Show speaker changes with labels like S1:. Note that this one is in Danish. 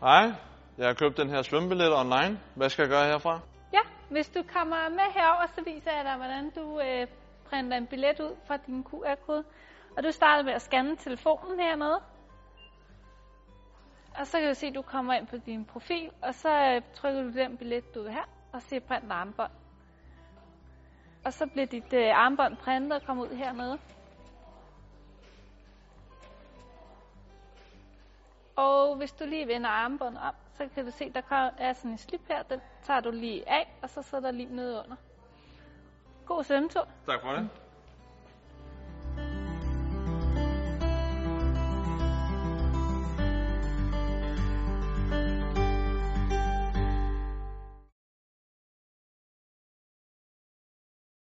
S1: Hej, jeg har købt den her svømmebillet online. Hvad skal jeg gøre herfra?
S2: Ja, hvis du kommer med herover, så viser jeg dig, hvordan du øh, printer en billet ud fra din QR-kode. Og du starter med at scanne telefonen hernede. Og så kan du se, at du kommer ind på din profil, og så øh, trykker du den billet, du vil have, og siger print armbånd. Og så bliver dit øh, armbånd printet og kommer ud hernede. Og hvis du lige vender armbåndet om, så kan du se, der er sådan en slip her. Den tager du lige af, og så sætter lige nede under. God svømmetur.
S1: Tak for det.